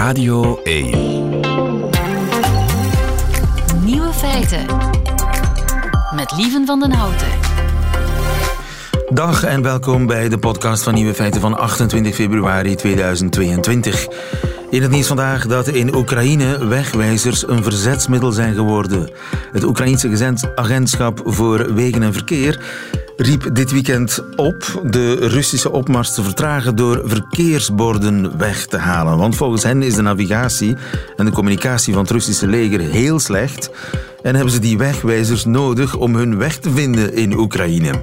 Radio 1. Nieuwe feiten. Met Lieven van den Houten. Dag en welkom bij de podcast van Nieuwe Feiten van 28 februari 2022. In het nieuws vandaag dat in Oekraïne wegwijzers een verzetsmiddel zijn geworden. Het Oekraïense agentschap voor wegen en verkeer riep dit weekend op de Russische opmars te vertragen door verkeersborden weg te halen. Want volgens hen is de navigatie en de communicatie van het Russische leger heel slecht en hebben ze die wegwijzers nodig om hun weg te vinden in Oekraïne.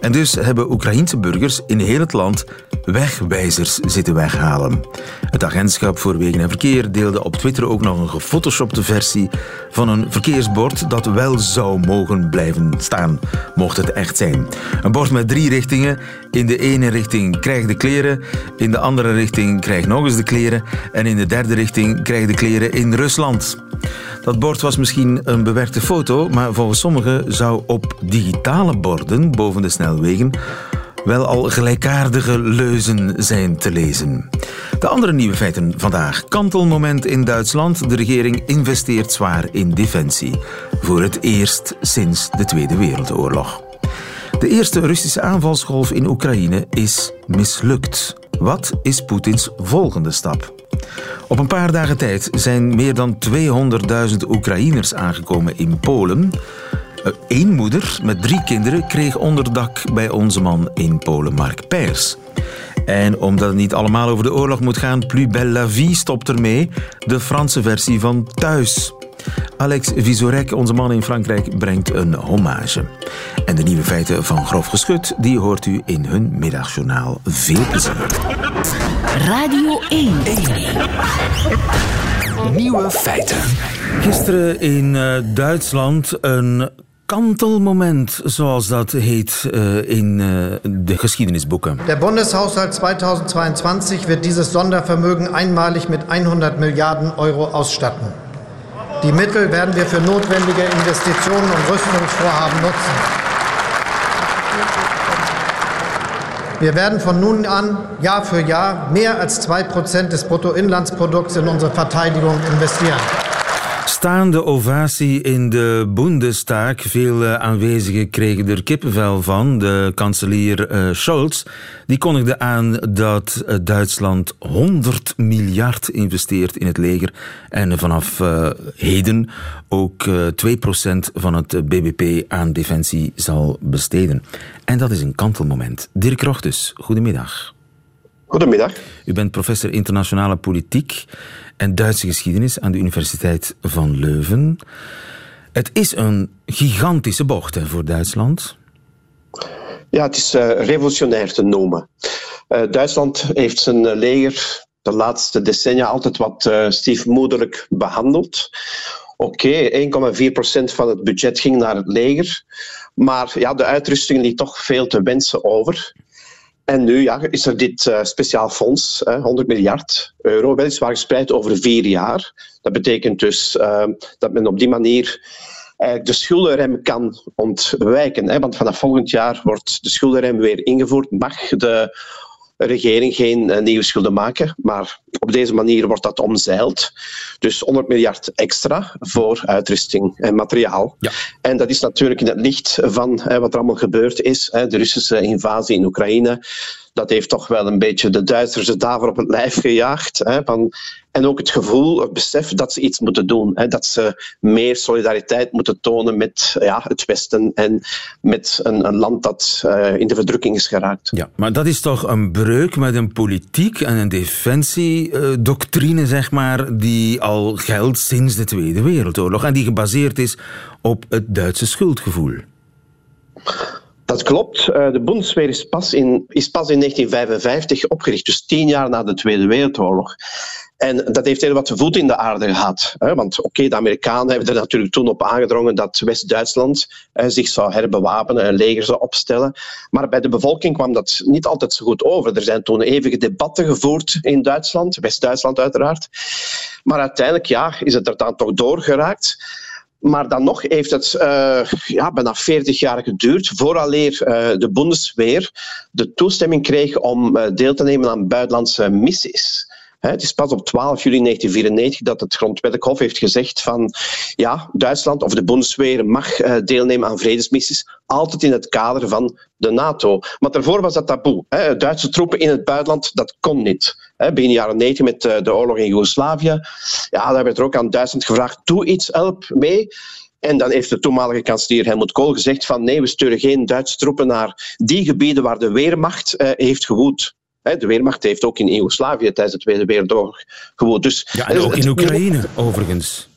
En dus hebben Oekraïense burgers in heel het land wegwijzers zitten weghalen. Het agentschap voor wegen en verkeer deelde op Twitter ook nog een gefotoshopte versie van een verkeersbord dat wel zou mogen blijven staan, mocht het echt zijn. Een bord met drie richtingen. In de ene richting krijg de kleren, in de andere richting krijg nog eens de kleren en in de derde richting krijg de kleren in Rusland. Dat bord was misschien een bewerkte foto, maar volgens sommigen zou op digitale borden boven de snelwegen wel al gelijkaardige leuzen zijn te lezen. De andere nieuwe feiten vandaag. Kantelmoment in Duitsland. De regering investeert zwaar in defensie. Voor het eerst sinds de Tweede Wereldoorlog. De eerste Russische aanvalsgolf in Oekraïne is mislukt. Wat is Poetins volgende stap? Op een paar dagen tijd zijn meer dan 200.000 Oekraïners aangekomen in Polen. Eén moeder met drie kinderen kreeg onderdak bij onze man in Polen, Mark Pers. En omdat het niet allemaal over de oorlog moet gaan, Plus Belle la Vie stopt ermee, de Franse versie van Thuis. Alex Visorek, onze man in Frankrijk, brengt een hommage. En de nieuwe feiten van Grof Geschut, die hoort u in hun middagjournaal. Veel plezier. Radio 1. Nieuwe feiten. Gisteren in uh, Duitsland een kantelmoment, zoals dat heet uh, in uh, de geschiedenisboeken. Der Bundeshaushalt 2022 wird dieses Sondervermögen einmalig mit 100 Milliarden Euro ausstatten. Die Mittel werden wir für notwendige Investitionen und Rüstungsvorhaben nutzen. Wir werden von nun an Jahr für Jahr mehr als 2% des Bruttoinlandsprodukts in unsere Verteidigung investieren. Staande ovatie in de Bundestag. Veel uh, aanwezigen kregen er kippenvel van. De kanselier uh, Scholz die kondigde aan dat uh, Duitsland 100 miljard investeert in het leger. En vanaf heden ook 2% van het BBP aan defensie zal besteden. En dat is een kantelmoment. Dirk Rochtus, goedemiddag. Goedemiddag. U bent professor internationale politiek en Duitse geschiedenis aan de Universiteit van Leuven. Het is een gigantische bocht hè, voor Duitsland. Ja, het is uh, revolutionair te noemen. Uh, Duitsland heeft zijn leger de laatste decennia altijd wat stiefmoederlijk behandeld. Oké, okay, 1,4% van het budget ging naar het leger. Maar ja, de uitrusting liet toch veel te wensen over. En nu ja, is er dit uh, speciaal fonds, uh, 100 miljard euro, weliswaar gespreid over vier jaar. Dat betekent dus uh, dat men op die manier de schuldenrem kan ontwijken. Hè, want vanaf volgend jaar wordt de schuldenrem weer ingevoerd. Mag de regering geen nieuwe schulden maken, maar op deze manier wordt dat omzeild. Dus 100 miljard extra voor uitrusting en materiaal. Ja. En dat is natuurlijk in het licht van hè, wat er allemaal gebeurd is. De Russische invasie in Oekraïne. Dat heeft toch wel een beetje de Duitsers het daarvoor op het lijf gejaagd. Hè, van, en ook het gevoel, het besef dat ze iets moeten doen. Hè, dat ze meer solidariteit moeten tonen met ja, het Westen en met een, een land dat uh, in de verdrukking is geraakt. Ja, maar dat is toch een breuk met een politiek en een defensiedoctrine, zeg maar, die al geldt sinds de Tweede Wereldoorlog en die gebaseerd is op het Duitse schuldgevoel. Dat klopt. De Bundeswehr is pas, in, is pas in 1955 opgericht, dus tien jaar na de Tweede Wereldoorlog. En dat heeft heel wat voet in de aarde gehad. Want oké, de Amerikanen hebben er natuurlijk toen op aangedrongen dat West-Duitsland eh, zich zou herbewapenen, een leger zou opstellen. Maar bij de bevolking kwam dat niet altijd zo goed over. Er zijn toen eeuwige debatten gevoerd in Duitsland, West-Duitsland uiteraard. Maar uiteindelijk ja, is het er dan toch doorgeraakt. Maar dan nog heeft het uh, ja, bijna 40 jaar geduurd vooraleer uh, de Bundeswehr de toestemming kreeg om uh, deel te nemen aan buitenlandse missies. Het is pas op 12 juli 1994 dat het Grondwettelijk Hof heeft gezegd van ja, Duitsland of de Bundeswehr mag eh, deelnemen aan vredesmissies, altijd in het kader van de NATO. Maar daarvoor was dat taboe. Duitse troepen in het buitenland, dat kon niet. Begin jaren 90 met eh, de oorlog in Joegoslavië, ja, daar werd er ook aan Duitsland gevraagd, doe iets, help mee. En dan heeft de toenmalige kanselier Helmut Kohl gezegd van nee, we sturen geen Duitse troepen naar die gebieden waar de Weermacht eh, heeft gewoed. De Weermacht heeft ook in Joegoslavië tijdens de Tweede Wereldoorlog gewoed. Dus, ja, en ook in Oekraïne, overigens.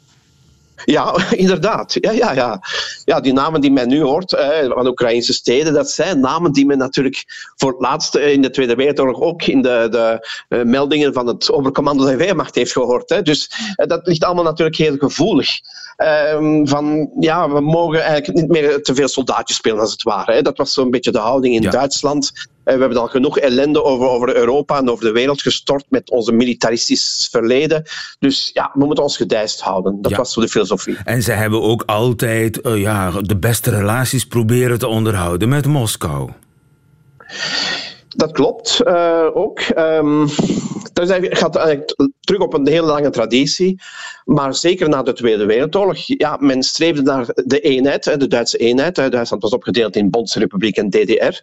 Ja, inderdaad. Ja, ja, ja. ja, die namen die men nu hoort eh, van Oekraïnse steden, dat zijn namen die men natuurlijk voor het laatst in de Tweede Wereldoorlog ook in de, de uh, meldingen van het Overcommando de Weermacht heeft gehoord. Hè. Dus uh, dat ligt allemaal natuurlijk heel gevoelig. Ehm, van ja, we mogen eigenlijk niet meer te veel soldaatjes spelen, als het ware. Hè. Dat was zo'n beetje de houding in ja. Duitsland. We hebben al genoeg ellende over, over Europa en over de wereld gestort met onze militaristisch verleden. Dus ja, we moeten ons gedijst houden. Dat was zo de filosofie. En ze hebben ook altijd uh, ja, de beste relaties proberen te onderhouden met Moskou. Dat klopt uh, ook. Um, dat gaat eigenlijk terug op een hele lange traditie. Maar zeker na de Tweede Wereldoorlog, ja, men streefde naar de eenheid, de Duitse eenheid. Duitsland was opgedeeld in Bondsrepubliek en DDR.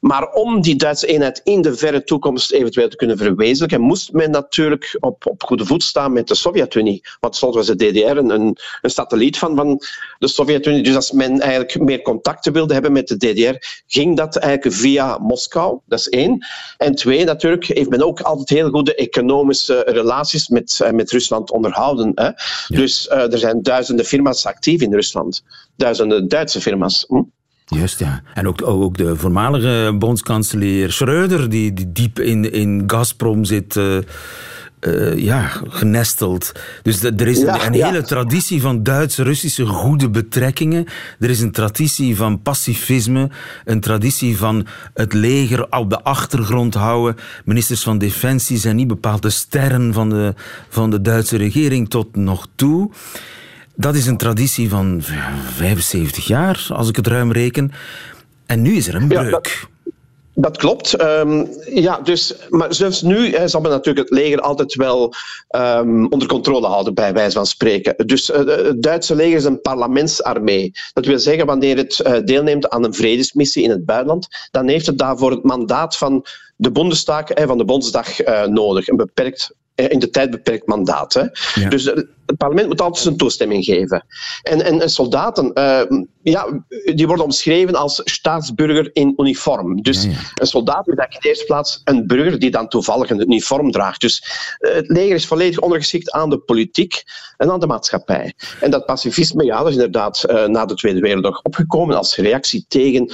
Maar om die Duitse eenheid in de verre toekomst eventueel te kunnen verwezenlijken, moest men natuurlijk op, op goede voet staan met de Sovjet-Unie. Want soms was de DDR een, een, een satelliet van, van de Sovjet-Unie. Dus als men eigenlijk meer contacten wilde hebben met de DDR, ging dat eigenlijk via Moskou. Dat is één. En twee, natuurlijk, heeft men ook altijd heel goede economische relaties met, eh, met Rusland onderhouden. Hè? Dus uh, er zijn duizenden firma's actief in Rusland. Duizenden Duitse firma's. Hm? Juist, ja. En ook, ook de voormalige bondskanselier Schröder, die, die diep in, in Gazprom zit... Uh, uh, ja, genesteld. Dus er is een, een hele traditie van Duitse-Russische goede betrekkingen. Er is een traditie van pacifisme, een traditie van het leger op de achtergrond houden. Ministers van Defensie zijn niet bepaald de sterren van de, van de Duitse regering tot nog toe. Dat is een traditie van 75 jaar, als ik het ruim reken. En nu is er een breuk. Dat klopt. Um, ja, dus, maar zelfs nu hè, zal men natuurlijk het leger altijd wel um, onder controle houden, bij wijze van spreken. Dus uh, het Duitse leger is een parlementsarmee. Dat wil zeggen, wanneer het uh, deelneemt aan een vredesmissie in het buitenland, dan heeft het daarvoor het mandaat van de Bondestag, van de Bondsdag uh, nodig. Een beperkt in de tijd beperkt mandaat. Hè. Ja. Dus het parlement moet altijd zijn toestemming geven. En, en, en soldaten, uh, ja, die worden omschreven als staatsburger in uniform. Dus ja, ja. een soldaat is in de eerste plaats een burger die dan toevallig een uniform draagt. Dus uh, het leger is volledig ondergeschikt aan de politiek en aan de maatschappij. En dat pacifisme, ja, dat is inderdaad uh, na de Tweede Wereldoorlog opgekomen als reactie tegen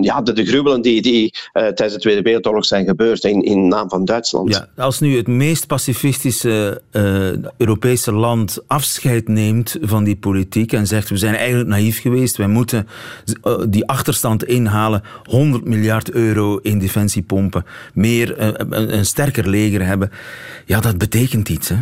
ja, de, de gruwelen die, die tijdens de Tweede Wereldoorlog zijn gebeurd in, in naam van Duitsland. Ja, als nu het meest pacifistische Europese land afscheid neemt van die politiek en zegt we zijn eigenlijk naïef geweest, wij moeten die achterstand inhalen, 100 miljard euro in defensie pompen, meer, een, een sterker leger hebben, ja, dat betekent iets, hè?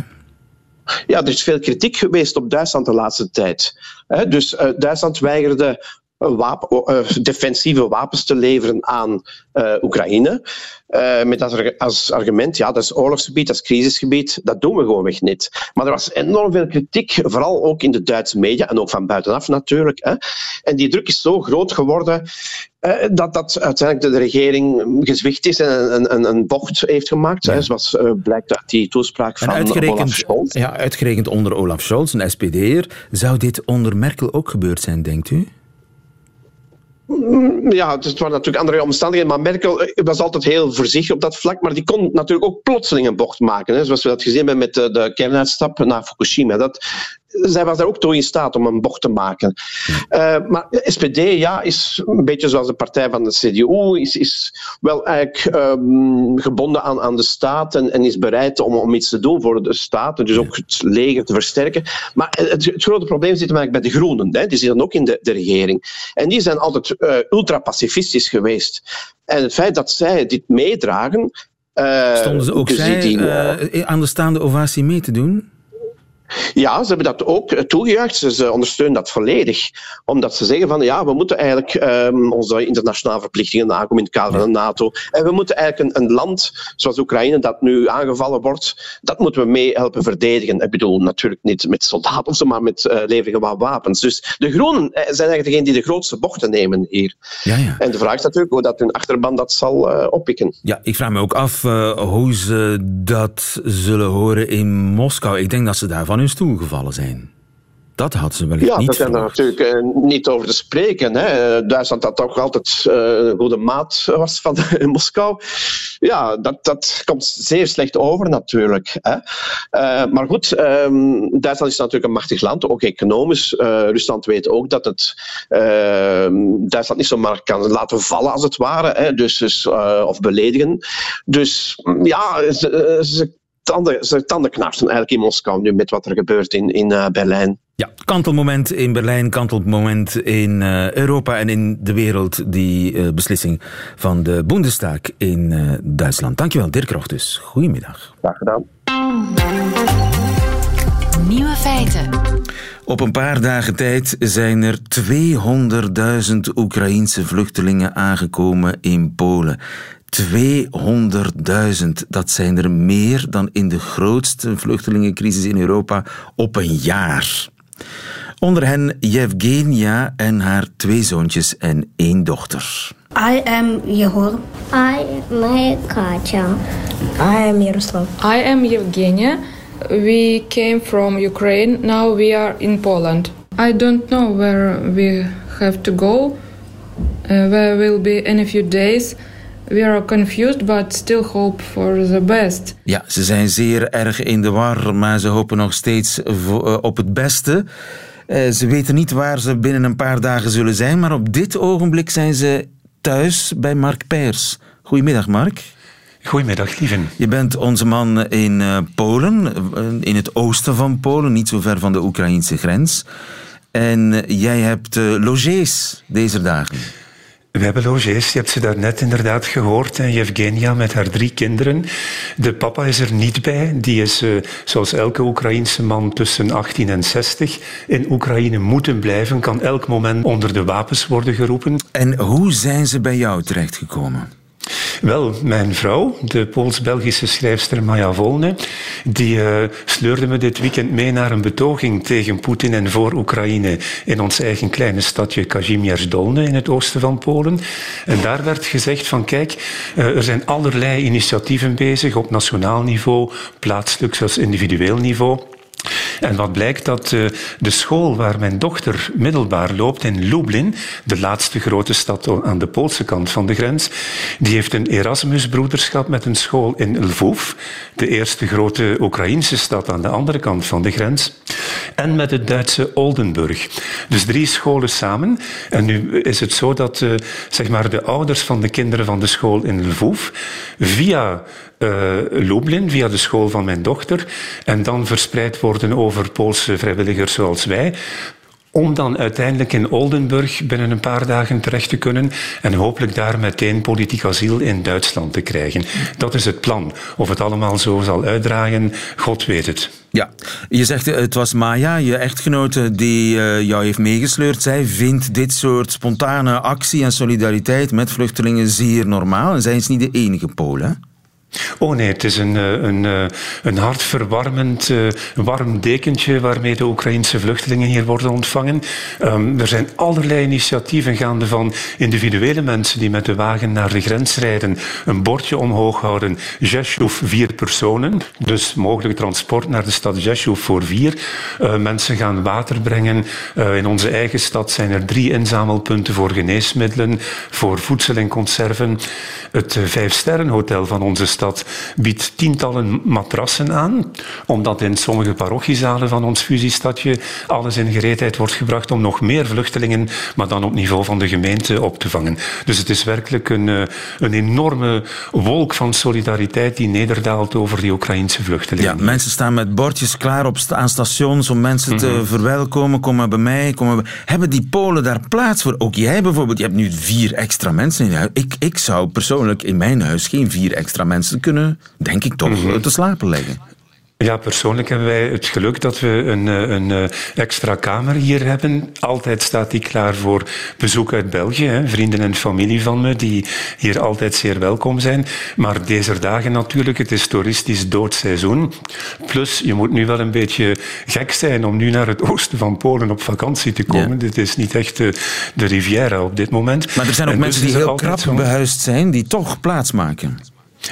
Ja, er is veel kritiek geweest op Duitsland de laatste tijd. Dus Duitsland weigerde wapen, defensieve wapens te leveren aan uh, Oekraïne. Uh, met als, als, argument, ja, dat is oorlogsgebied, dat is crisisgebied, dat doen we gewoonweg niet. Maar er was enorm veel kritiek, vooral ook in de Duitse media en ook van buitenaf natuurlijk. Hè. En die druk is zo groot geworden uh, dat, dat uiteindelijk de regering gezwicht is en een, een, een bocht heeft gemaakt, ja. hè, zoals blijkt uit die toespraak van Olaf Scholz. Ja, uitgerekend onder Olaf Scholz, een SPD'er. Zou dit onder Merkel ook gebeurd zijn, denkt u? Ja, het waren natuurlijk andere omstandigheden, maar Merkel was altijd heel voorzichtig op dat vlak, maar die kon natuurlijk ook plotseling een bocht maken, hè, zoals we dat gezien hebben met de, de kernuitstap naar Fukushima. Dat, zij was daar ook toe in staat om een bocht te maken. Uh, maar de SPD ja, is een beetje zoals de partij van de CDU, is, is wel eigenlijk um, gebonden aan, aan de staat en, en is bereid om, om iets te doen voor de staat, dus ook het leger te versterken. Maar het, het grote probleem zit eigenlijk bij de Groenen, hè. die zitten ook in de, de regering. En die zijn altijd uh, ultra-pacifistisch geweest. En het feit dat zij dit meedragen. Uh, Stonden ze ook zij die, aan de staande ovatie mee te doen? Ja, ze hebben dat ook toegejuicht. Ze, ondersteunen dat volledig. Omdat ze zeggen van ja, we moeten eigenlijk um, onze internationale verplichtingen nakomen in het kader van de NATO. En we moeten eigenlijk een, een, land zoals Oekraïne, dat nu aangevallen wordt, dat moeten we mee helpen verdedigen. Ik bedoel, natuurlijk niet met soldaten of zo, maar met uh, leveringen van wapens. Dus de Groenen zijn eigenlijk degene die de grootste bochten nemen hier. Ja, ja. En de vraag is natuurlijk hoe dat hun achterban dat zal uh, oppikken. Ja, ik vraag me ook af uh, hoe ze dat zullen horen in Moskou. Ik denk dat ze daarvan hun stoel gevallen zijn. Dat had ze wel ja, niet daar zijn er natuurlijk uh, niet over te spreken. Hè. Duitsland dat toch altijd uh, een goede maat was van Moskou. Ja, dat, dat komt zeer slecht over natuurlijk. Hè. Uh, maar goed, um, Duitsland is natuurlijk een machtig land, ook economisch. Rusland weet ook dat het ehm, Duitsland niet zomaar kan laten vallen, als het ware. Hè. Dus, dus of beledigen. Dus ja, ze, ze tanden, ze tanden knarsen eigenlijk in Moskou nu met wat er gebeurt in, in uh, Berlijn. Ja, kantelmoment in Berlijn, kantelmoment in uh, Europa en in de wereld. Die uh, beslissing van de Bundestag in Duitsland. Dankjewel, Dirk Rochtus. Goedemiddag. Graag gedaan. Nieuwe feiten. Op een paar dagen tijd zijn er 200.000 Oekraïense vluchtelingen aangekomen in Polen. 200.000. Dat zijn er meer dan in de grootste vluchtelingencrisis in Europa op een jaar. Onder hen Yevgenia en haar twee zoontjes en één dochter. I am Yehor. I am Katja. I am Yaroslav. I am Yevgenia. We came from Ukraine. Now we are in Poland. I don't know where we have to go. Uh, where we'll be in a few days. We are confused, but still hope for the best. Ja, ze zijn zeer erg in de war, maar ze hopen nog steeds eh, op het beste. Eh, ze weten niet waar ze binnen een paar dagen zullen zijn, maar op dit ogenblik zijn ze thuis bij Mark Peers. Goedemiddag, Mark. Goedemiddag, lieven. Je bent onze man in uh, Polen, in het oosten van Polen, niet zo ver van de Oekraïnse grens. En jij hebt logies deze dagen. We hebben logies, je hebt ze daarnet inderdaad gehoord. En Yevgenia met haar drie kinderen. De papa is er niet bij. Die is, uh, zoals elke Oekraïense man, tussen 18 en 60. In Oekraïne moeten blijven, kan elk moment onder de wapens worden geroepen. En hoe zijn ze bij jou terechtgekomen? Wel, mijn vrouw, de Pools-Belgische schrijfster Maja Volne, die uh, sleurde me dit weekend mee naar een betoging tegen Poetin en voor Oekraïne in ons eigen kleine stadje Kazimierz Dolne in het oosten van Polen. En daar werd gezegd van kijk, uh, er zijn allerlei initiatieven bezig op nationaal niveau, plaatselijk zoals individueel niveau. En wat blijkt dat uh, de school waar mijn dochter middelbaar loopt in Lublin, de laatste grote stad aan de Poolse kant van de grens, die heeft een Erasmusbroederschap met een school in Lvov, de eerste grote Oekraïnse stad aan de andere kant van de grens, en met het Duitse Oldenburg. Dus drie scholen samen. En nu is het zo dat uh, zeg maar de ouders van de kinderen van de school in Lvov via uh, Lublin, via de school van mijn dochter, en dan verspreid worden over Poolse vrijwilligers zoals wij, om dan uiteindelijk in Oldenburg binnen een paar dagen terecht te kunnen en hopelijk daar meteen politiek asiel in Duitsland te krijgen. Dat is het plan. Of het allemaal zo zal uitdraaien, God weet het. Ja, je zegt het was Maya, je echtgenote, die uh, jou heeft meegesleurd. Zij vindt dit soort spontane actie en solidariteit met vluchtelingen zeer normaal. En zij is niet de enige Polen. Oh nee, het is een, eh, een, eh, een hartverwarmend uh, warm dekentje waarmee de Oekraïnse vluchtelingen hier worden ontvangen. Um, er zijn allerlei initiatieven gaande van individuele mensen die met de wagen naar de grens rijden, een bordje omhoog houden, Zheshov vier personen, dus mogelijk transport naar de stad Zheshov voor vier. Mensen gaan water brengen. In onze eigen stad zijn er drie inzamelpunten voor geneesmiddelen, voor voedsel en conserven. Het Vijfsterrenhotel van onze stad biedt tientallen matrassen aan, omdat in sommige parochiezalen van ons fusiestadje alles in gereedheid wordt gebracht om nog meer vluchtelingen, maar dan op niveau van de gemeente op te vangen. Dus het is werkelijk een, eh, een enorme wolk van solidariteit die nederdaalt over die Oekraïnse vluchtelingen. Ja, mensen staan met bordjes klaar op aan stations om mensen te mhm. verwelkomen. Kom maar bij mij. Kom maar bij... Hebben die Polen daar plaats voor? Ook jij bijvoorbeeld. Je hebt nu vier extra mensen in je huis. Ik, ik zou persoonlijk in mijn huis geen vier extra mensen kunnen, denk ik toch, mm -hmm. te slapen leggen. Ja, persoonlijk hebben wij het geluk dat we een, eh, een eh, extra kamer hier hebben. Altijd staat die klaar voor bezoek uit België. Hè. Vrienden en familie van me die hier altijd zeer welkom zijn. Maar deze dagen natuurlijk, het is toeristisch doodseizoen. Plus, je moet nu wel een beetje gek zijn om nu naar het oosten van Polen op vakantie te komen. Dit is niet echt de, de Riviera op dit moment. Maar er zijn ook mensen dus die heel krap behuisd zijn, die toch plaatsmaken.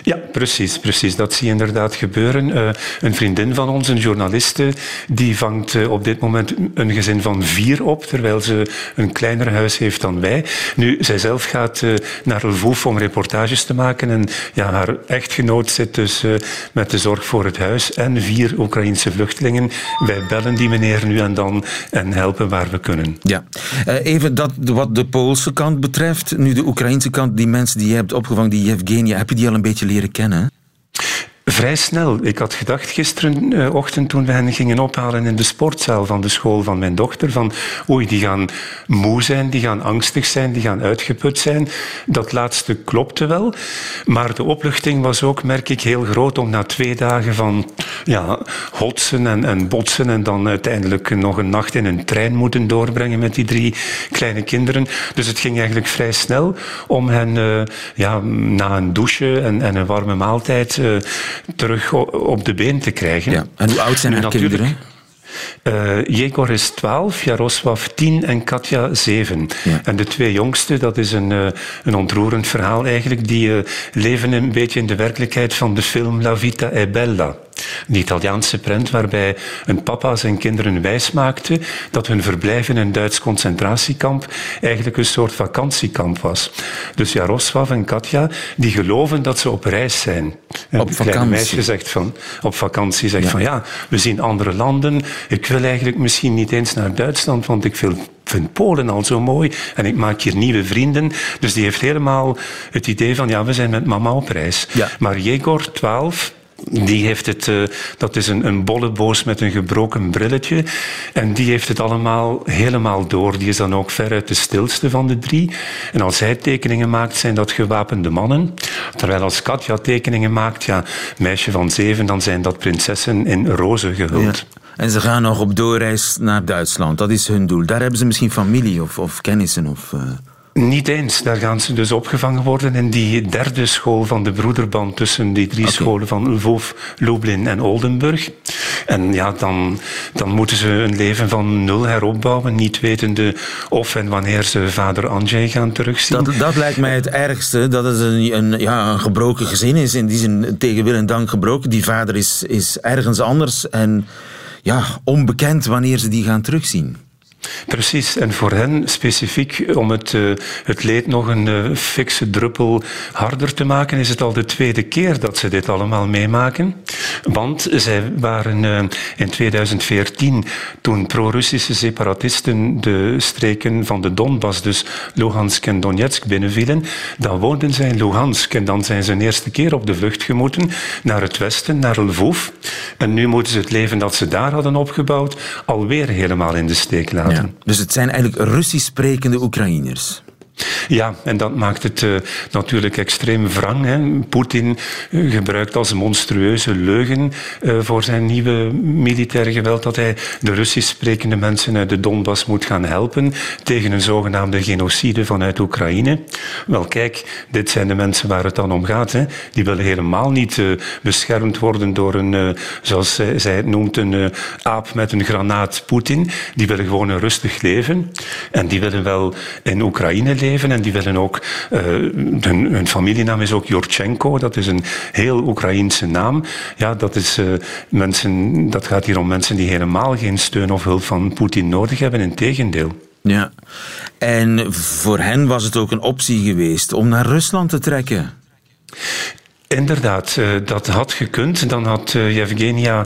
Ja, precies, precies. Dat zie je inderdaad gebeuren. Uh, een vriendin van ons, een journaliste, die vangt uh, op dit moment een gezin van vier op, terwijl ze een kleiner huis heeft dan wij. Nu, zij zelf gaat uh, naar Lvov om reportages te maken en ja, haar echtgenoot zit dus met de zorg voor het huis en vier Oekraïnse vluchtelingen. Wij bellen die meneer nu en dan en helpen waar we kunnen. Ja, even dat wat de Poolse kant betreft. Nu de Oekraïnse kant, die mensen die je hebt opgevangen, die Yevgenia, heb je die al een beetje leren kennen? Vrij snel. Ik had gedacht gisterenochtend toen we hen gingen ophalen in de sportzaal van de school van mijn dochter, van oei, die gaan moe zijn, die gaan angstig zijn, die gaan uitgeput zijn. Dat laatste klopte wel, maar de opluchting was ook, merk ik, heel groot om na twee dagen van ja, hotsen en, en botsen en dan uiteindelijk nog een nacht in een trein moeten doorbrengen met die drie kleine kinderen. Dus het ging eigenlijk vrij snel om hen uh, ja, na een douche en, en een warme maaltijd uh, terug op de been te krijgen. Ja. En hoe oud zijn haar kinderen? Uh, Jegor is 12, Jaroslav 10 en Katja 7. Ja. En de twee jongsten, dat is een, uh, een ontroerend verhaal eigenlijk, die uh, leven een beetje in de werkelijkheid van de film La Vita è Bella. Een Italiaanse prent waarbij een papa zijn kinderen wijsmaakte dat hun verblijf in een Duits concentratiekamp eigenlijk een soort vakantiekamp was. Dus Jaroslav en Katja, die geloven dat ze op reis zijn. En op vakantie. meisje zegt van, op vakantie zegt ja. van ja, we zien andere landen. Ik wil eigenlijk misschien niet eens naar Duitsland, want ik wil vind Polen al zo mooi en ik maak hier nieuwe vrienden. Dus die heeft helemaal het idee van, ja, we zijn met mama op reis. Ja. Maar Jegor, 12, die heeft het, uh, dat is een, een bolleboos met een gebroken brilletje. En die heeft het allemaal helemaal door. Die is dan ook veruit de stilste van de drie. En als hij tekeningen maakt, zijn dat gewapende mannen. Terwijl als Katja tekeningen maakt, ja, meisje van zeven, dan zijn dat prinsessen in roze gehuld. En ze gaan nog op doorreis naar Duitsland. Dat is hun doel. Daar hebben ze misschien familie of, of kennissen of... Uh... Niet eens. Daar gaan ze dus opgevangen worden in die derde school van de broederband tussen die drie okay. scholen van Lvov, Lublin en Oldenburg. En ja, dan, dan moeten ze een leven van nul heropbouwen, niet wetende of en wanneer ze vader Andrzej gaan terugzien. Dat, dat lijkt mij het ergste, dat het een, een, ja, een gebroken gezin is, in die zin tegen wil en dank gebroken. Die vader is, is ergens anders en ja, onbekend wanneer ze die gaan terugzien. Precies, en voor hen specifiek om het, uh, het leed nog een uh, fikse druppel harder te maken, is het al de tweede keer dat ze dit allemaal meemaken. Want zij waren uh, in 2014, toen pro-Russische separatisten de streken van de Donbass, dus Luhansk en Donetsk, binnenvielen, dan woonden zij in Luhansk en dan zijn ze een eerste keer op de vlucht gemoeten naar het westen, naar Lvov. En nu moeten ze het leven dat ze daar hadden opgebouwd alweer helemaal in de steek laten. Dus het zijn eigenlijk Russisch sprekende Oekraïners. Ja, en dat maakt het uh, natuurlijk extreem wrang. Poetin uh, gebruikt als monstrueuze leugen uh, voor zijn nieuwe militaire geweld dat hij de Russisch sprekende mensen uit de Donbass moet gaan helpen tegen een zogenaamde genocide vanuit Oekraïne. Wel kijk, dit zijn de mensen waar het dan om gaat. Hè. Die willen helemaal niet beschermd worden door een, zoals zij, zij het noemt, een aap met een granaat Poetin. Die willen gewoon een rustig leven. En die willen wel in Oekraïne leven en die willen ook, uh, hun, hun, familienaam is ook Jorchenko, dat is een heel Oekraïense naam. Ja, dat, is, uh, mensen, dat gaat hier om mensen die helemaal geen steun of hulp van Poetin nodig hebben, in tegendeel. Ja, en voor hen was het ook een optie geweest om naar Rusland te trekken. Inderdaad, dat had gekund. Dan had Yevgenia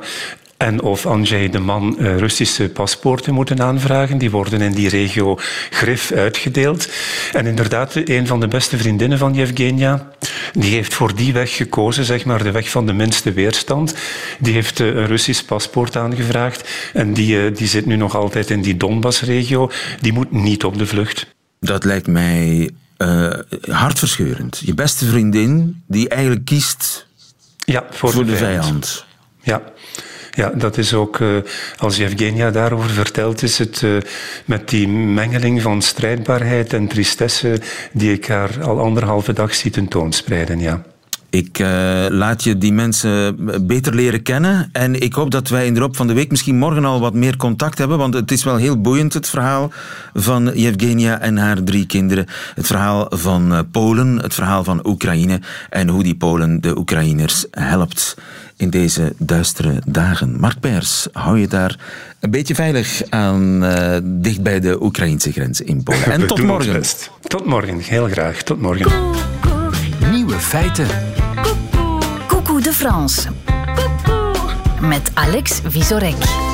en of Andrzej de man uh, Russische paspoorten moeten aanvragen. Die worden in die regio grif uitgedeeld. En inderdaad, een van de beste vriendinnen van Yevgenia, die heeft voor die weg gekozen, zeg maar de weg van de minste weerstand. Die heeft uh, een Russisch paspoort aangevraagd en die, uh, die zit nu nog altijd in die Donbass-regio. Die moet niet op de vlucht. Dat lijkt mij hartverscheurend. Je beste vriendin die eigenlijk kiest ja, voor, voor de, de vijand. vijand. Ja. Ja, dat is ook, uh, als Evgenia daarover vertelt, is het uh, met die mengeling van strijdbaarheid en tristesse die ik haar al anderhalve dag zie tentoonspreiden, ja. Ik uh, laat je die mensen beter leren kennen. En ik hoop dat wij in de loop van de week misschien morgen al wat meer contact hebben. Want het is wel heel boeiend, het verhaal van Yevgenia en haar drie kinderen. Het verhaal van Polen, het verhaal van Oekraïne. En hoe die Polen de Oekraïners helpt in deze duistere dagen. Mark Pers, hou je daar een beetje veilig aan uh, dicht bij de Oekraïnse grens in Polen. En tot morgen. Tot morgen, heel graag. Tot morgen. Nieuwe feiten. Coucou de France. Met Alex Visorek.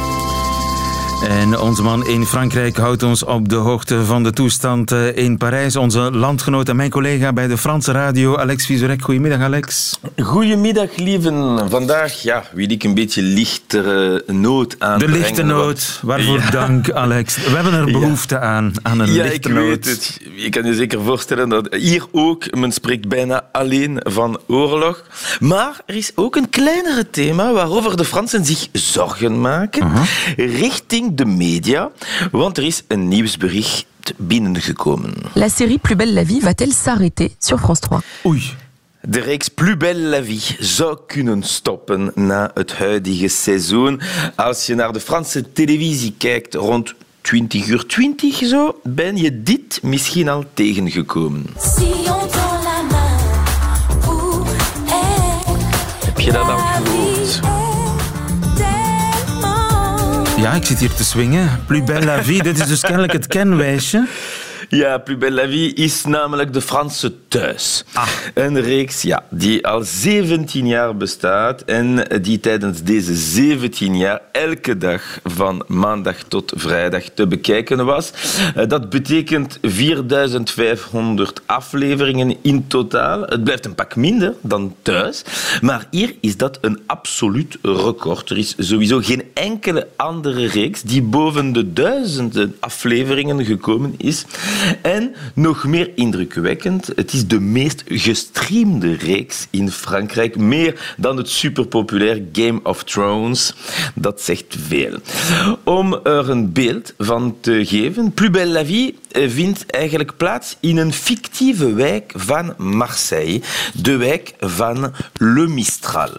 En onze man in Frankrijk houdt ons op de hoogte van de toestand eh, in Parijs. Onze landgenoot en mijn collega bij de Franse radio, Alex Vizorek. Goedemiddag, Alex. Goedemiddag, lieven. Vandaag ja, wil ik een beetje lichtere noot aan. De lichte noot. Waarvoor ja. dank, Alex. We hebben er behoefte ja. aan, aan een ja, lichte ik noot. Weet het. Je kan je zeker voorstellen dat hier ook, men spreekt bijna alleen van oorlog. Maar er is ook een kleinere thema waarover de Fransen zich zorgen maken. Uh -huh. Richting de media, want er is een nieuwsbericht binnengekomen. La série Plus belle la vie va-t-elle s'arrêter sur France 3 Oei. De reeks Plus belle la vie zou kunnen stoppen na het huidige seizoen. Als je naar de Franse televisie kijkt rond 20 uur 20 zo, ben je dit misschien al tegengekomen. Si on tend la main pour Heb je dat al gehoord? Ja, ik zit hier te swingen. Plus belle la vie, dit is dus kennelijk het kenwijsje. Ja, Plus belle la vie is namelijk de Franse thuis. Ah. Een reeks ja, die al 17 jaar bestaat en die tijdens deze 17 jaar elke dag van maandag tot vrijdag te bekijken was. Dat betekent 4500 afleveringen in totaal. Het blijft een pak minder dan thuis, maar hier is dat een absoluut record. Er is sowieso geen enkele andere reeks die boven de duizenden afleveringen gekomen is. En nog meer indrukwekkend, het is de meest gestreamde reeks in Frankrijk. Meer dan het superpopulair Game of Thrones. Dat zegt veel. Om er een beeld van te geven, Plus belle la vie vindt eigenlijk plaats in een fictieve wijk van Marseille. De wijk van Le Mistral.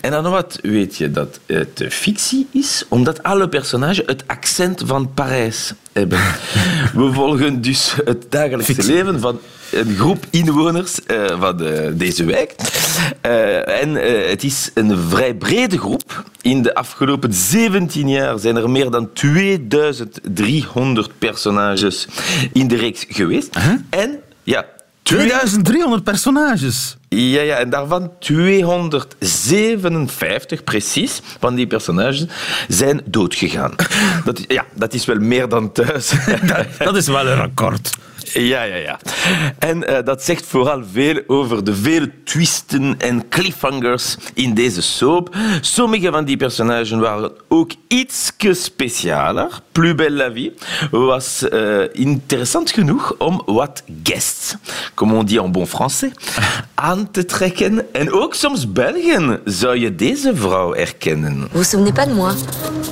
En dan wat weet je dat het fictie is? Omdat alle personages het accent van Parijs hebben. We volgen dus het dagelijkse leven van een groep inwoners uh, van de, deze wijk. Uh, en het is een vrij brede groep. In de afgelopen 17 jaar zijn er meer dan 2300 personages in de reeks geweest. Huh? En ja, 2300 personages. Ja, ja, en daarvan 257 precies van die personages zijn doodgegaan. Dat, ja, dat is wel meer dan thuis. Dat, dat is wel een record. Ja, ja, ja. En eh, dat zegt vooral veel over de vele twisten en cliffhangers in deze soap. Sommige van die personages waren ook iets specialer. Plus belle la vie was eh, interessant genoeg om wat guests, comme on dit en bon français, aan te trekken. En ook soms Belgen zou je deze vrouw herkennen. Vous vous souvenez pas de moi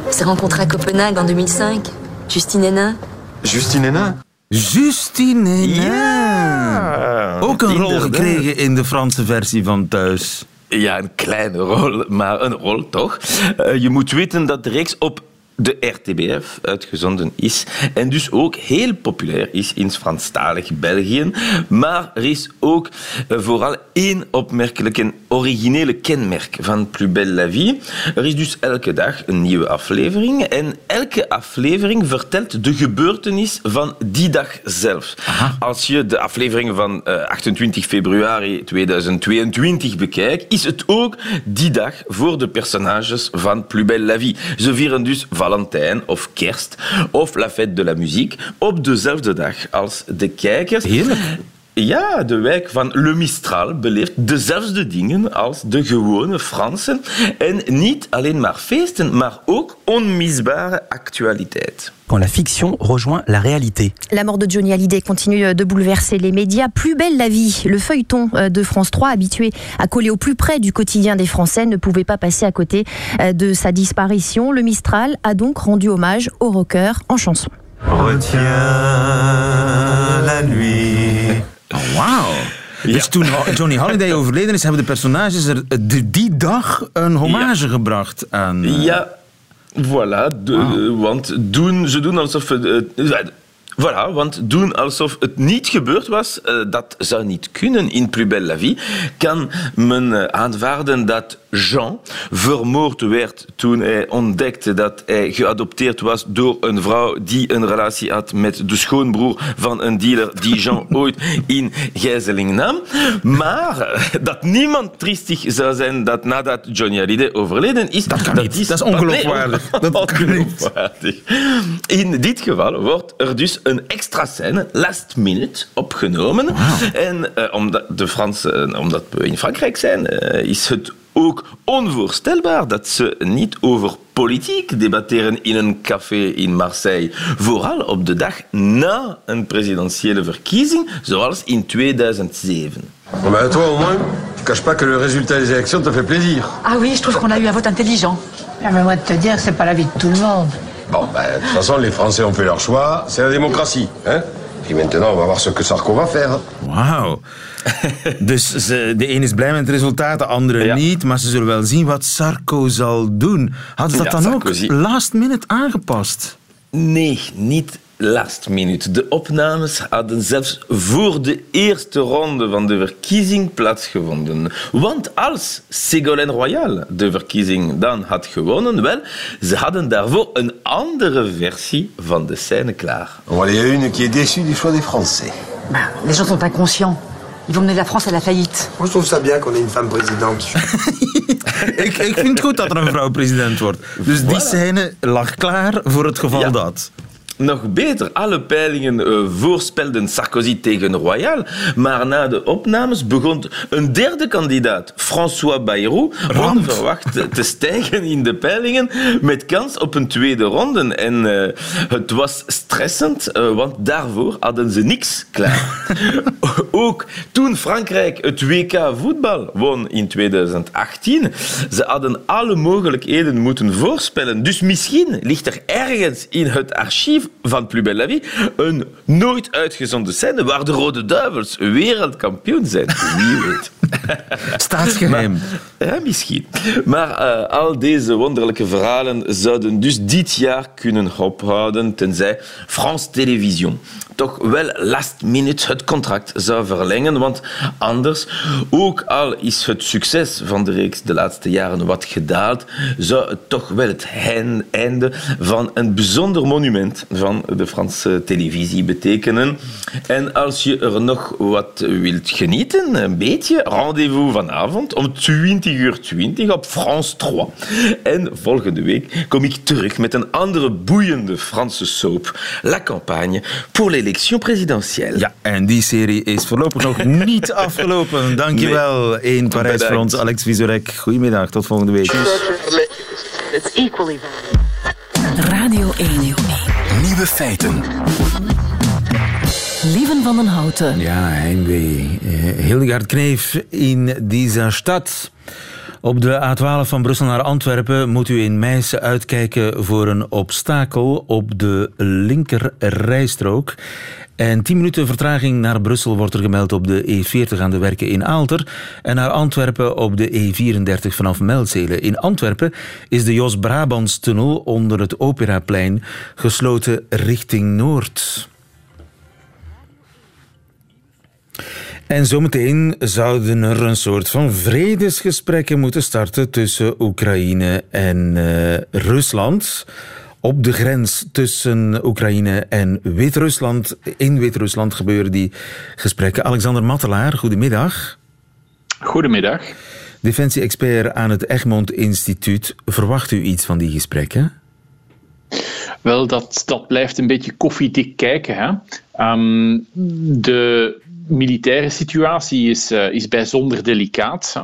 On s'est rencontrés à Copenhague en 2005. Justine Hénin. Justine Hénin Justine. Ja, Ook een rol gekregen in de Franse versie van Thuis. Ja, een kleine rol, maar een rol toch. Eh, je moet weten dat de reeks op de RTBF uitgezonden is en dus ook heel populair is in Franstalig België. Maar er is ook eh, vooral één opmerkelijk en originele kenmerk van Plus belle la vie. Er is dus elke dag een nieuwe aflevering en elke aflevering vertelt de gebeurtenis van die dag zelf. Als je de aflevering van eh, 28 februari 2022 bekijkt, is het ook die dag voor de personages van Plus belle la vie. Ze vieren dus Valentijn of Kerst of La Fête de la Musique op dezelfde dag als de kijkers. Ja, de wijk van Le Mistral beleeft dezelfde dingen als de gewone Fransen. En niet alleen maar feesten, maar ook onmisbare actualiteit. Quand la fiction rejoint la réalité. La mort de Johnny Hallyday continue de bouleverser les médias. Plus belle la vie, le feuilleton euh, de France 3, habitué à coller au plus près du quotidien des Français, ne pouvait pas passer à côté euh, de sa disparition. Le Mistral a donc rendu hommage au rocker en chanson. Retiens la nuit. Oh, wauw. Dus toen Johnny Holiday overleden is, hebben de personages er de- die dag een hommage gebracht aan... eh, Ja, voilà. De, Want doen, ze doen alsof het... Voilà, want doen alsof het niet gebeurd was, eh, dat zou niet kunnen. In Plus Belle la Vie kan men eh, aanvaarden dat Jean vermoord werd toen hij ontdekte dat hij geadopteerd was door een vrouw die een relatie had met de schoonbroer van een dealer die Jean ooit in gijzeling nam. Maar eh, dat niemand triestig zou zijn dat nadat Johnny Hallyday overleden is... Dat kan niet. Dat is ongeloofwaardig. Nee, ongeloofwaardig. In dit geval wordt er dus een extra scène, last minute, opgenomen. En eh, omdat, de Fransen, omdat we in Frankrijk zijn, eh, is het ook onvoorstelbaar dat ze niet over politiek debatteren in een café in Marseille. Vooral op de dag na een presidentiële verkiezing, zoals in 2007. Bon, bah, toi, au moins, tu caches pas que le résultat des élections te fait plaisir. Ah oui, je trouve qu'on a eu un vote intelligent. Ah, mais moi, de te dire, c'est pas la vie de tout le monde. Bon, bah, de toute façon, les Français ont fait leur choix. C'est la démocratie. Hein Puis maintenant, on va voir ce que Sarko va faire. Wauw. Dus de een is blij met het resultaat, de andere niet. Maar ze zullen wel zien wat Sarko zal doen. Hadden ze dat Ja, dan Sarkozy. ook last minute aangepast? Nee, niet last minute. De opnames hadden zelfs voor de eerste ronde van de verkiezing plaatsgevonden. Want als Ségolène Royal de verkiezing dan had gewonnen, wel, ze hadden daarvoor een andere versie van de scène klaar. Bon, allez, il y a une qui est déçue du choix des Français. Bah, les gens sont inconscients. Ils vont mener la France à la faillite. Moi, je trouve ça bien qu'on ait une femme présidente. ik, ik vind het goed dat er een vrouw president wordt. Dus die scène lag klaar voor het geval dat. Nog beter, alle peilingen eh, voorspelden Sarkozy tegen Royal, maar na de opnames begon een derde kandidaat, François Bayrou, onverwacht te- stijgen in de peilingen met kans op een tweede ronde. En eh, het was stressend, eh, want daarvoor hadden ze niks klaar. Ook toen Frankrijk het WK voetbal won in 2018, ze hadden alle mogelijkheden moeten voorspellen. Dus misschien ligt er ergens in het archief van Plus Belle la Vie een nooit uitgezonden scène waar de Rode Duivels wereldkampioen zijn. Wie weet. Staatsgeheim. Maar- ja, misschien. Maar eh, al deze wonderlijke verhalen zouden dus dit jaar kunnen ophouden, tenzij France Television toch wel last minute het contract zou verlengen. Want anders, ook al is het succes van de reeks de laatste jaren wat gedaald, zou het toch wel het einde van een bijzonder monument van de Franse televisie betekenen. En als je er nog wat wilt genieten, een beetje, rendezvous vanavond om 20 uur 20 op France 3. En volgende week kom ik terug met een andere boeiende Franse soap, La Campagne, pour l'élection présidentielle. Ja, en die serie is voorlopig nog niet afgelopen. Dankjewel in Parijs voor ons, Alex Vizorek. Goedemiddag, tot volgende week. It's equally Radio 1. Nieuwe feiten. Lieven van den Houten. Ja, heimwee. Eh, Hildegard Kneef in deze stad. Op de A12 van Brussel naar Antwerpen moet u in Meissen uitkijken voor een obstakel op de linker rijstrook. En 10 minuten vertraging naar Brussel wordt er gemeld op de E40 aan de werken in Aalter. En naar Antwerpen op de E34 vanaf Melzelen. In Antwerpen is de Jos Brabantstunnel onder het Operaplein gesloten richting Noord. En zometeen zouden er een soort van vredesgesprekken moeten starten tussen Oekraïne en eh, Rusland. Op de grens tussen Oekraïne en Wit-Rusland. In Wit-Rusland gebeuren die gesprekken. Alexander Mattelaar, goedemiddag. Goedemiddag. Defensie-expert aan het Egmond Instituut. Verwacht u iets van die gesprekken? Wel, dat, dat blijft een beetje koffiedik kijken. Hè? Ehm, de militaire situatie is, uh, is bijzonder delicaat. Hè.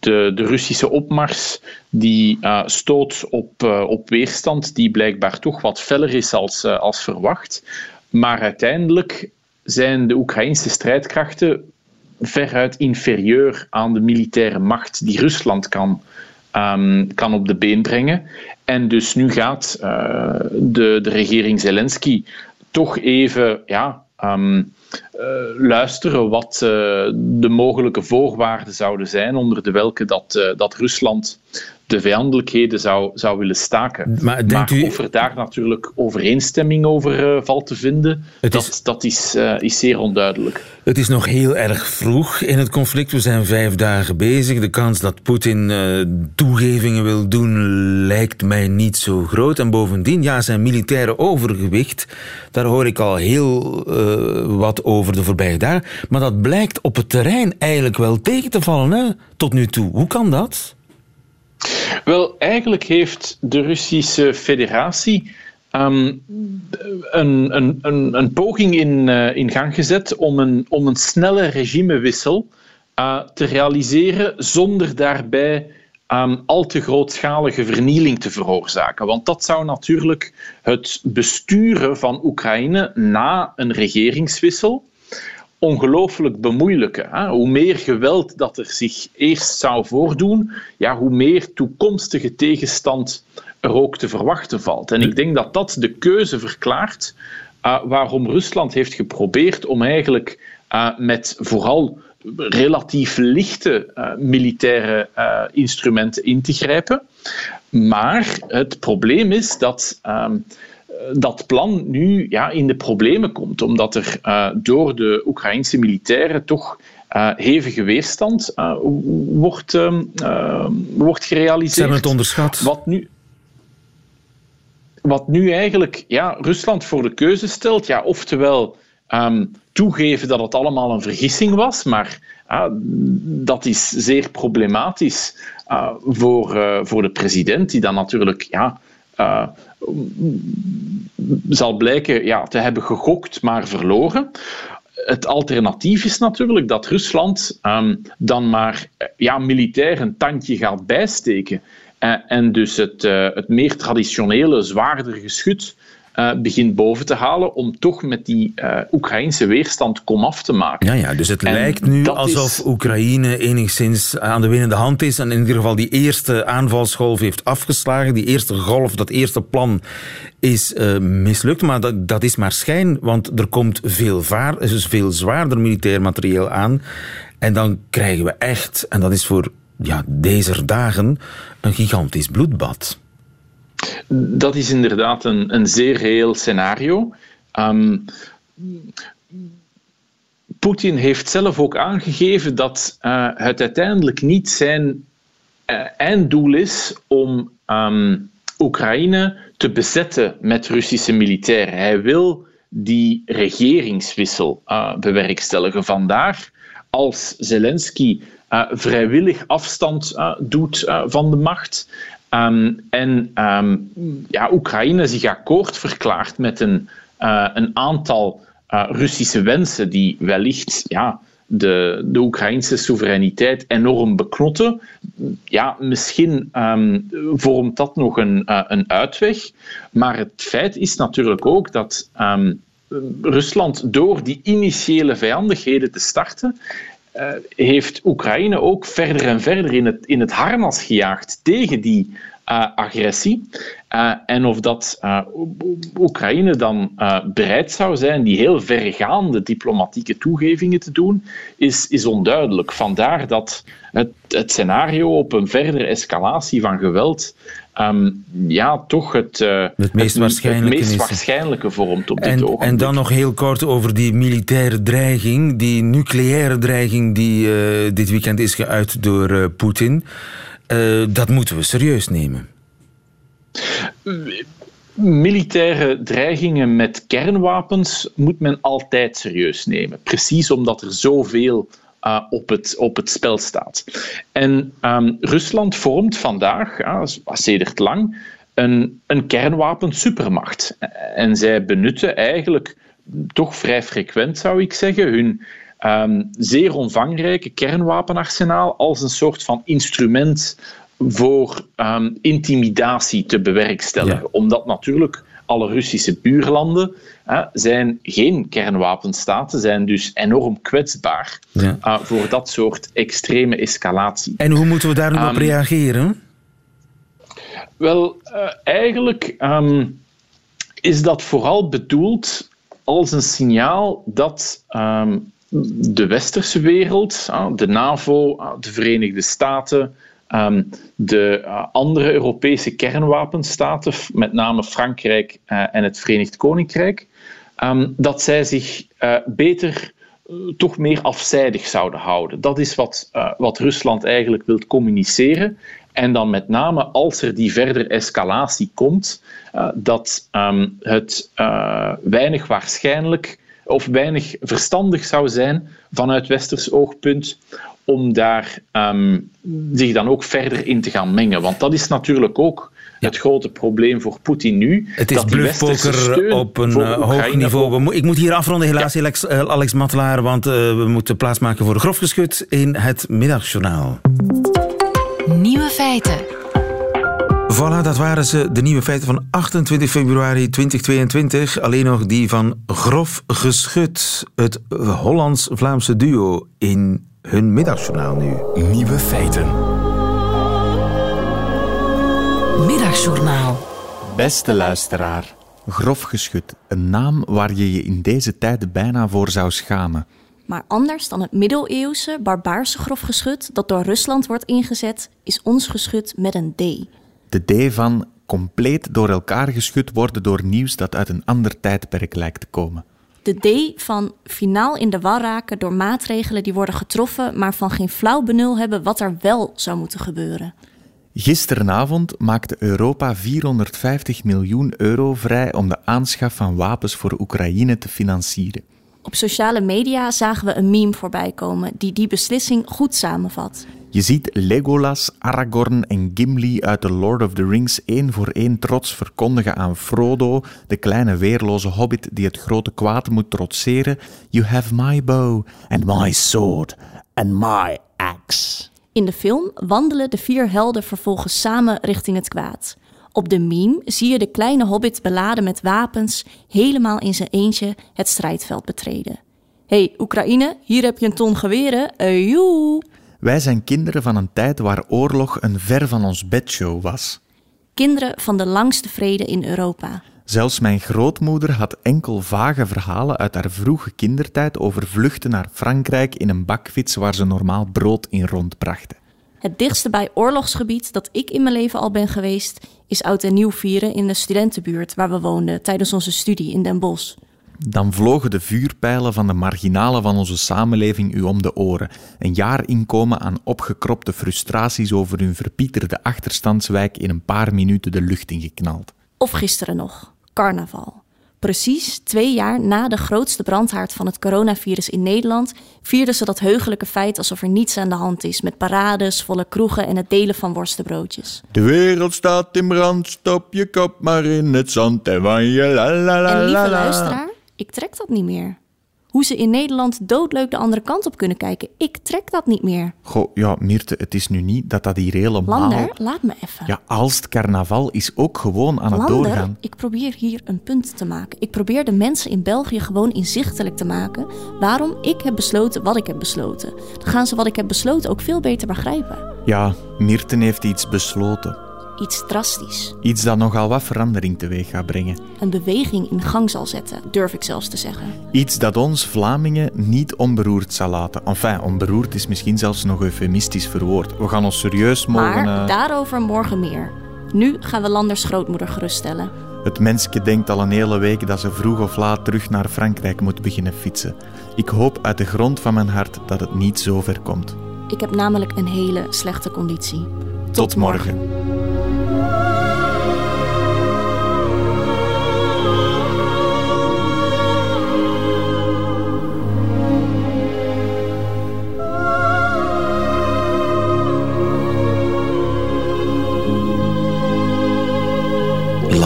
De, de, Russische opmars die uh, stoot op, uh, op weerstand die blijkbaar toch wat feller is als, als verwacht. Maar uiteindelijk zijn de Oekraïnse strijdkrachten veruit inferieur aan de militaire macht die Rusland kan, um, kan op de been brengen. En dus nu gaat de, de regering Zelensky toch even ja, uh, luisteren wat uh, de mogelijke voorwaarden zouden zijn onder de welke dat, uh, dat Rusland de vijandelijkheden zou, zou willen staken. Maar, maar u... of er daar natuurlijk overeenstemming over uh, valt te vinden, dat, is... dat is, uh, is zeer onduidelijk. Het is nog heel erg vroeg in het conflict. We zijn vijf dagen bezig. De kans dat Poetin uh, toegevingen wil doen lijkt mij niet zo groot. En bovendien, ja, zijn militaire overgewicht, daar hoor ik al heel wat over de voorbije dagen. Maar dat blijkt op het terrein eigenlijk wel tegen te vallen, hè, tot nu toe. Hoe kan dat? Wel, eigenlijk heeft de Russische federatie um, een, een, een, een, poging in, uh, in gang gezet om een, om een snelle regimewissel uh, te realiseren zonder daarbij um, al te grootschalige vernieling te veroorzaken. Want dat zou natuurlijk het besturen van Oekraïne na een regeringswissel ongelooflijk bemoeilijken. Hè? Hoe meer geweld dat er zich eerst zou voordoen, ja, hoe meer toekomstige tegenstand er ook te verwachten valt. En ik denk dat dat de keuze verklaart uh, waarom Rusland heeft geprobeerd om eigenlijk uh, met vooral relatief lichte uh, militaire instrumenten in te grijpen. Maar het probleem is dat um, dat plan nu ja, in de problemen komt, omdat er uh, door de Oekraïnse militairen toch uh, hevige weerstand uh, wordt, wordt gerealiseerd. Ze hebben het onderschat. Wat nu, wat nu eigenlijk ja, Rusland voor de keuze stelt, ja, oftewel um, toegeven dat het allemaal een vergissing was, maar dat is zeer problematisch voor, voor de president, die dan natuurlijk ja, uh, zal blijken ja, te hebben gegokt, maar verloren. Het alternatief is natuurlijk dat Rusland um, dan maar ja, militair een tandje gaat bijsteken. Uh, en dus het, het meer traditionele, zwaarder geschut uh, begint boven te halen om toch met die uh, Oekraïnse weerstand komaf te maken. Ja, ja dus het en lijkt nu alsof is... Oekraïne enigszins aan de winnende hand is en in ieder geval die eerste aanvalsgolf heeft afgeslagen. Die eerste golf, dat eerste plan is uh, mislukt, maar dat, dat is maar schijn, want er komt veel, vaar, dus veel zwaarder militair materieel aan. En dan krijgen we echt, en dat is voor ja, deze dagen, een gigantisch bloedbad. Dat is inderdaad een, een zeer reëel scenario. Um, Poetin heeft zelf ook aangegeven dat uh, het uiteindelijk niet zijn uh, einddoel is om um, Oekraïne te bezetten met Russische militairen. Hij wil die regeringswissel uh, bewerkstelligen. Vandaar als Zelensky vrijwillig afstand doet van de macht Um, en um, ja, Oekraïne zich akkoord verklaart met een, uh, een aantal uh, Russische wensen die wellicht ja, de, de Oekraïnse soevereiniteit enorm beknotten. Ja, misschien um, vormt dat nog een, uh, een uitweg. Maar het feit is natuurlijk ook dat Rusland door die initiële vijandigheden te starten uh, heeft Oekraïne ook verder en verder in het, in het harnas gejaagd tegen die uh, agressie. Uh, en of dat Oekraïne dan bereid zou zijn die heel vergaande diplomatieke toegevingen te doen, is, is onduidelijk. Vandaar dat het, het scenario op een verdere escalatie van geweld um, ja, toch het, het meest, het, waarschijnlijke, het meest waarschijnlijke vormt op dit en, ogenblik. En dan nog heel kort over die militaire dreiging, die nucleaire dreiging die dit weekend is geuit door Poetin. dat moeten we serieus nemen. Militaire dreigingen met kernwapens moet men altijd serieus nemen. Precies omdat er zoveel uh, op, het, op het spel staat. En um, Rusland vormt vandaag, uh, sedert lang, een, een kernwapensupermacht. En zij benutten eigenlijk toch vrij frequent, zou ik zeggen, hun ehm, zeer omvangrijke kernwapenarsenaal als een soort van instrument voor ehm, intimidatie te bewerkstelligen. Omdat natuurlijk alle Russische buurlanden hè, zijn geen kernwapenstaten, zijn dus enorm kwetsbaar Ja. uh, voor dat soort extreme escalatie. En hoe moeten we daar nu op Ehm, reageren? Wel, eh, eigenlijk ehm, is dat vooral bedoeld als een signaal dat de westerse wereld, de NAVO, ah, de Verenigde Staten, ehm, de eh, andere Europese kernwapenstaten, met name Frankrijk eh, en het Verenigd Koninkrijk, ehm, dat zij zich eh, beter toch meer afzijdig zouden houden. Dat is wat, wat Rusland eigenlijk wil communiceren. En dan met name als er die verdere escalatie komt, dat ehm, het weinig waarschijnlijk of weinig verstandig zou zijn vanuit westers oogpunt om daar ehm, zich dan ook verder in te gaan mengen. Want dat is natuurlijk ook het grote probleem voor Poetin nu. Het is dat die westerse bluffpoker op een eh, hoog niveau. Ik moet hier afronden, helaas, Alex, eh, Alex Matelaar, want eh, we moeten plaatsmaken voor grof geschut in het middagjournaal. Nieuwe feiten. Voilà, dat waren ze, de nieuwe feiten van 28 februari 2022. Alleen nog die van Grof Geschut, het Hollands-Vlaamse duo in hun middagjournaal nu. Nieuwe feiten. Middagjournaal. Beste luisteraar, grof geschut, een naam waar je je in deze tijden bijna voor zou schamen. Maar anders dan het middeleeuwse, barbaarse grofgeschut dat door Rusland wordt ingezet, is ons geschut met een D. De D van compleet door elkaar geschud worden door nieuws dat uit een ander tijdperk lijkt te komen. De D van finaal in de war raken door maatregelen die worden getroffen, maar van geen flauw benul hebben wat er wel zou moeten gebeuren. Gisterenavond maakte Europa 450 miljoen euro vrij om de aanschaf van wapens voor Oekraïne te financieren. Op sociale media zagen we een meme voorbij komen die die beslissing goed samenvat. Je ziet Legolas, Aragorn en Gimli uit The Lord of the Rings één voor één trots verkondigen aan Frodo, de kleine weerloze hobbit die het grote kwaad moet trotseren: You have my bow and my sword and my axe. In de film wandelen de vier helden vervolgens samen richting het kwaad. Op de meme zie je de kleine hobbit beladen met wapens helemaal in zijn eentje het strijdveld betreden. hey, Oekraïne, hier heb je een ton geweren. Ejoe! Wij zijn kinderen van een tijd waar oorlog een ver van ons bedshow was. Kinderen van de langste vrede in Europa. Zelfs mijn grootmoeder had enkel vage verhalen uit haar vroege kindertijd over vluchten naar Frankrijk in een bakfiets waar ze normaal brood in rondbrachten. Het dichtste bij oorlogsgebied dat ik in mijn leven al ben geweest, is oud en nieuw vieren in de studentenbuurt waar we woonden tijdens onze studie in Den Bosch. Dan vlogen de vuurpijlen van de marginalen van onze samenleving u om de oren. Een jaar inkomen aan opgekropte frustraties over hun verpieterde achterstandswijk in een paar minuten de lucht ingeknald. Of gisteren nog, carnaval. Precies twee jaar na de grootste brandhaard van het coronavirus in Nederland vierden ze dat heugelijke feit alsof er niets aan de hand is, met parades, volle kroegen en het delen van worstenbroodjes. De wereld staat in brand, stop je kop maar in het zand en van je la la la En lieve la la. luisteraar, ik trek dat niet meer. Hoe ze in Nederland doodleuk de andere kant op kunnen kijken, ik trek dat niet meer. Goh, ja, Mirte, het is nu niet dat dat hier helemaal... Lander, laat me even. Ja, Aalst carnaval is ook gewoon aan het doorgaan. ik probeer hier een punt te maken. Ik probeer de mensen in België gewoon inzichtelijk te maken waarom ik heb besloten wat ik heb besloten. Dan gaan ze wat ik heb besloten ook veel beter begrijpen. Ja, Mirten heeft iets besloten. Iets drastisch. Iets dat nogal wat verandering teweeg gaat brengen. Een beweging in gang zal zetten, durf ik zelfs te zeggen. Iets dat ons Vlamingen niet onberoerd zal laten. Enfin, onberoerd is misschien zelfs nog eufemistisch verwoord. We gaan ons serieus mogen... Maar eh, daarover morgen meer. Nu gaan we Landers grootmoeder geruststellen. Het mensje denkt al een hele week dat ze vroeg of laat terug naar Frankrijk moet beginnen fietsen. Ik hoop uit de grond van mijn hart dat het niet zo ver komt. Ik heb namelijk een hele slechte conditie. Tot, morgen.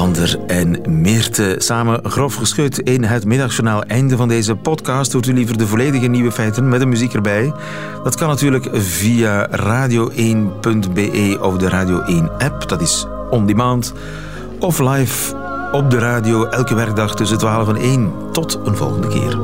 Lander en Meerte. Samen grof geschud in het middagjournaal. Einde van deze podcast. Hoort u liever de volledige nieuwe feiten met de muziek erbij? Dat kan natuurlijk via radio1.be of de Radio 1 app. Dat is on demand. Of live op de radio elke werkdag tussen 12 en 1. Tot een volgende keer.